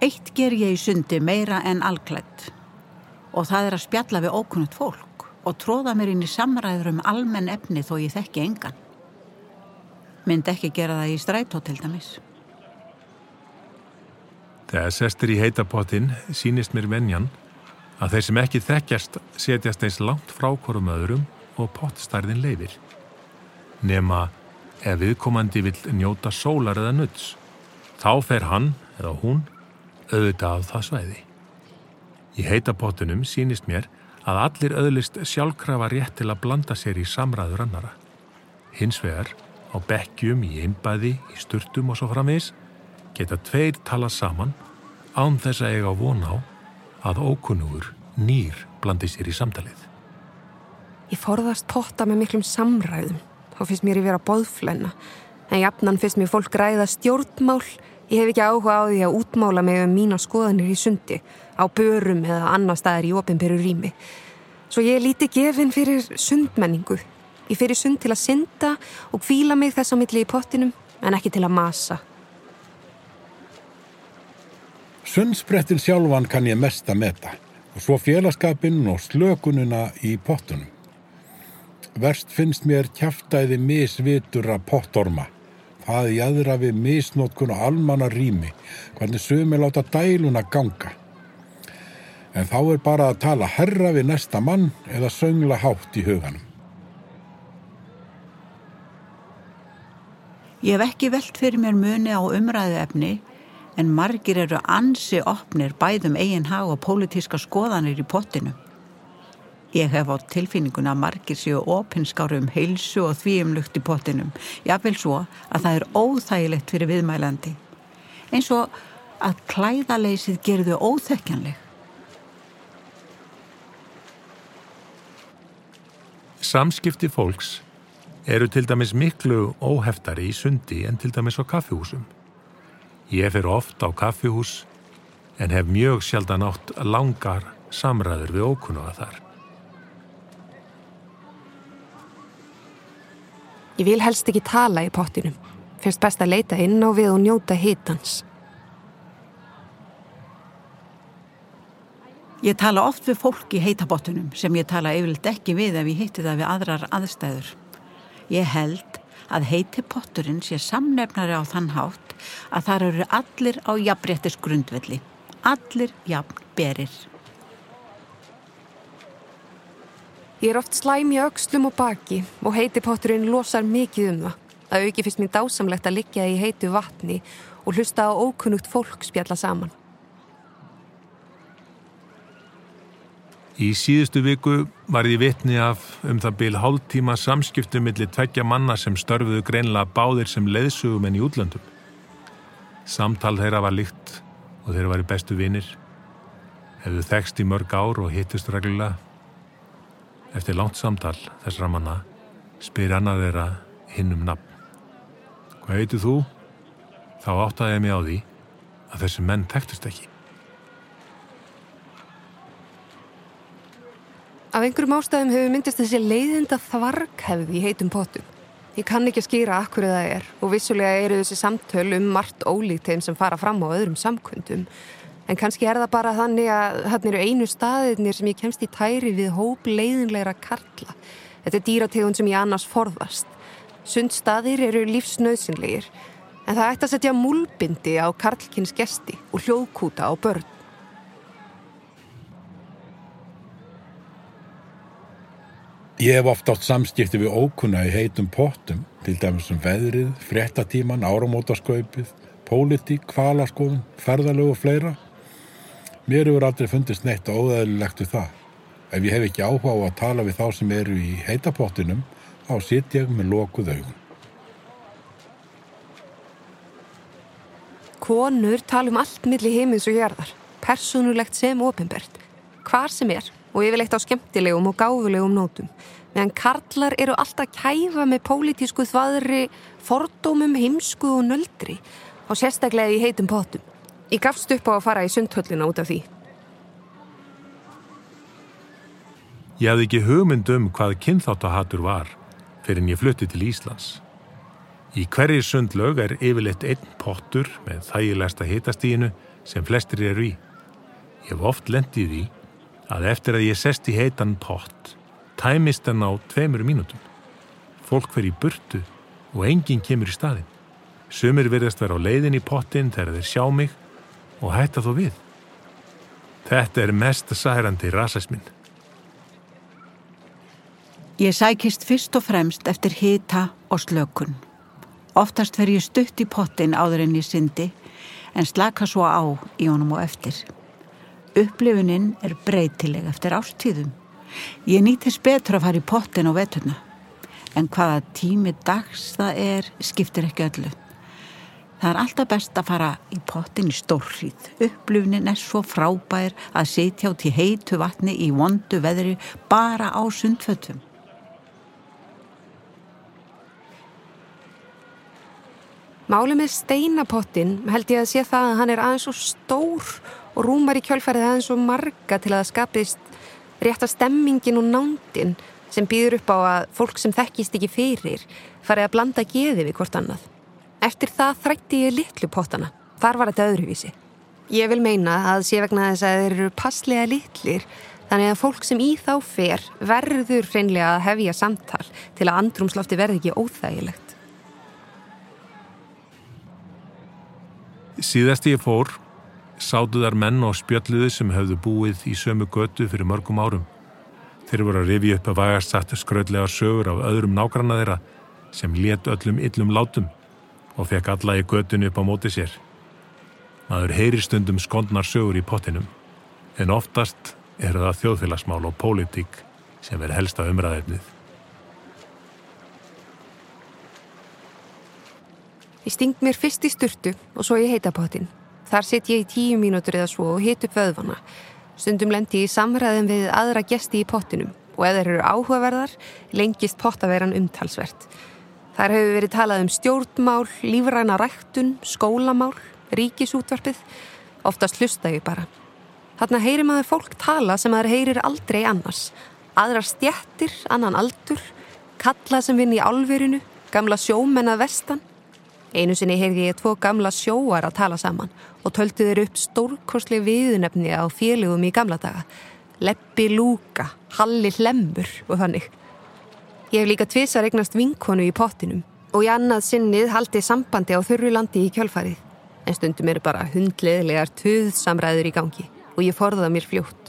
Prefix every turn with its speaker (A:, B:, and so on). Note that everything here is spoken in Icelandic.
A: Eitt ger ég í sundi meira en alklætt og það er að spjalla við ókunnut fólk og tróða mér inn í samræður um almenn efni þó ég þekki engan. Mynd ekki gera það í strætó til dæmis.
B: Þegar sestir í heitapottin sínist mér venjan að þeir sem ekki þekkjast setjast eins langt frá hverjum öðrum og pottstærðin leifir. Nema ef viðkomandi vil njóta sólar eða nutts, þá fer hann eða hún auðvitað af það svæði. Í heitapottunum sínist mér að allir öðlist sjálfkrafa rétt til að blanda sér í samræður annara. Hins vegar, á bekkjum, í einbæði, í sturtum og svo framins, geta tveir tala saman án þess að eiga vona á að ókunnugur nýr blandi sér í samtalið.
C: Ég forðast potta með miklum samræðum. Þá finnst mér í vera bóðflenna. En jafnan finnst mér fólk ræða stjórnmál Ég hef ekki áhuga á því að útmála mig um mína skoðanir í sundi, á börum eða annar staðar í ofinberu rými. Svo ég líti gefin fyrir sundmenningu. Ég fyrir sund til að synda og kvíla mig þess að milli í pottinum, en ekki til að masa.
D: Sundsprettin sjálfan kann ég mest að meta og svo félagskapinn og slökununa í pottunum. Verst finnst mér kæftæði misvitur að pottorma það í aðra við misnótkun og almanna rými, hvernig sumi láta dæluna ganga. En þá er bara að tala herra við næsta mann eða söngla hátt í huganum.
A: Ég hef ekki velt fyrir mér muni á umræðu efni en margir eru ansi opnir bæðum eigin hag og pólitíska skoðanir í pottinu. Ég hef á tilfinninguna að margir séu opinskáru um heilsu og þvíumlugt í pottinum. Jáfnveil svo að það er óþægilegt fyrir viðmælandi. Eins og að klæðaleysið gerðu óþekkjanleg.
B: Samskipti fólks eru til dæmis miklu óheftari í sundi en til dæmis á kaffihúsum. Ég fer oft á kaffihús en hef mjög sjaldan átt langar samræður við ókunnuga þar.
C: Ég vil helst ekki tala í pottinum. Fyrst best að leita inn á við og njóta hitans.
A: Ég tala oft við fólk í heitabottunum sem ég tala yfirleitt ekki við ef ég hitti það við aðrar aðstæður. Ég held að heitipotturinn sé samnefnari á þann hátt að þar eru allir á jafnréttis grundvelli. Allir jafn berir.
C: Ég er oft slæm í aukslum og baki og heitipotturinn losar mikið um það. Það auki fyrst mér dásamlegt að liggja í heitu vatni og hlusta á ókunnugt fólk spjalla saman.
B: Í síðustu viku var ég vitni af um það byl hálftíma samskiptum millir tveggja manna sem störfuðu greinlega báðir sem leiðsugum en í útlöndum. Samtal þeirra var líkt og þeirra var í bestu vinir. Hefðu þekst í mörg ár og hittust reglulega. Eftir langt samtal þessara manna spyr annar þeirra hinn um nafn. Hvað heitir þú? Þá áttaði ég mig á því að þessi menn tektist ekki.
C: Af einhverjum ástæðum hefur myndist þessi leiðinda þvarghefði í heitum potum. Ég kann ekki að skýra akkur það er og vissulega eru þessi samtöl um margt ólíkt þeim sem fara fram á öðrum samkundum En kannski er það bara þannig að þarna eru einu staðirnir sem ég kemst í tæri við hóp leiðinleira karla. Þetta er dýrategund sem ég annars forðast. Sundstaðir eru lífsnauðsynleir en það ætti að setja múlbindi á karlkynns gesti og hljóðkúta á börn.
D: Ég hef oft átt samskipti við ókunna í heitum pottum, til dæmis um veðrið, fréttatíman, áramótaskaupið, pólitík, kvalaskoðun, ferðalög og fleira. Mér hefur aldrei fundist neitt óðæðilegt við það. Ef ég hef ekki áhuga á að tala við þá sem eru í heitapottinum, þá sitt ég með lokuð augun.
C: Konur tala um allt millir heimins og jörðar, personulegt sem ofinbært, hvar sem er og yfirleitt á skemmtilegum og gáfulegum nótum. Meðan karlar eru alltaf kæfa með pólitísku þvaðri, fordómum, heimsku og nöldri og sérstaklega í heitum pottum. Ég gafst upp á að fara í sundhöllina út af því.
B: Ég hafði ekki hugmynd um hvað kynþáttahatur var fyrir en ég flutti til Íslands. Í hverju sundlaug er yfirleitt einn pottur með þægilegsta hitastíginu sem flestir eru í. Ég hef oft lendið í að eftir að ég sest í heitan pott tæmist hann á tveimur mínútum. Fólk fer í burtu og enginn kemur í staðin. Sumir verðast vera á leiðin í pottin þegar þeir sjá mig og hætta þó við. Þetta er mest særandi rasismin.
A: Ég sækist fyrst og fremst eftir hita og slökun. Oftast fer ég stutt í pottin áður en ég syndi en slaka svo á í honum og eftir. Upplifunin er breytileg eftir ástíðum. Ég nýtist betur að fara í pottin á veturna en hvaða tími dags það er skiptir ekki öllu. Það er alltaf best að fara í pottin í stórrið. Upplifnin er svo frábær að setja át í heitu vatni í vondu veðri bara á sundfötum.
C: Málið með steinapottin held ég að sé það að hann er aðeins svo stór og rúmar í kjölfærið aðeins svo marga til að það skapist rétta stemmingin og nándin sem býður upp á að fólk sem þekkist ekki fyrir farið að blanda geði við hvort annað. Eftir það þrætti ég litlu pottana. Þar var þetta öðruvísi. Ég vil meina að sé vegna þess að þeir eru passlega litlir þannig að fólk sem í þá fer verður hreinlega að hefja samtal til að andrumslofti verði ekki óþægilegt.
B: Síðast ég fór, sátuðar menn og spjölluðu sem hefðu búið í sömu götu fyrir mörgum árum. Þeir voru að rifi upp að vægast satt skröðlega sögur af öðrum nágranna þeirra sem let öllum yllum látum og fekk alla í götunu upp á móti sér. Maður heyri stundum skondnar sögur í pottinum en oftast er það þjóðfélagsmál og pólitík sem er helsta umræðefnið.
C: Ég sting mér fyrst í sturtu og svo í heitapottin. Þar sitt ég í tíu mínútur eða svo og hit upp vöðvana. Stundum lendi ég í samræðin við aðra gesti í pottinum og ef þeir eru áhugaverðar lengist pottaveran umtalsvert. Þar hefur verið talað um stjórnmál, lífræna ræktun, skólamál, ríkisútvarpið. Oftast hlusta ég bara. Þarna heyrir maður fólk tala sem maður heyrir aldrei annars. Aðrar stjættir, annan aldur, kalla sem vinn í álverinu, gamla sjómenna vestan. Einu sinni heyrði ég tvo gamla sjóar að tala saman og töldu þeir upp stórkosli viðnefni á félögum í gamla daga. Leppi lúka, halli hlemmur og þannig. Ég hef líka tvisar eignast vinkonu í pottinum og í annað sinnið haldi sambandi á þurru landi í kjálfarið. En stundum eru bara hundleðilegar töðsamræður í gangi og ég forða mér fljótt.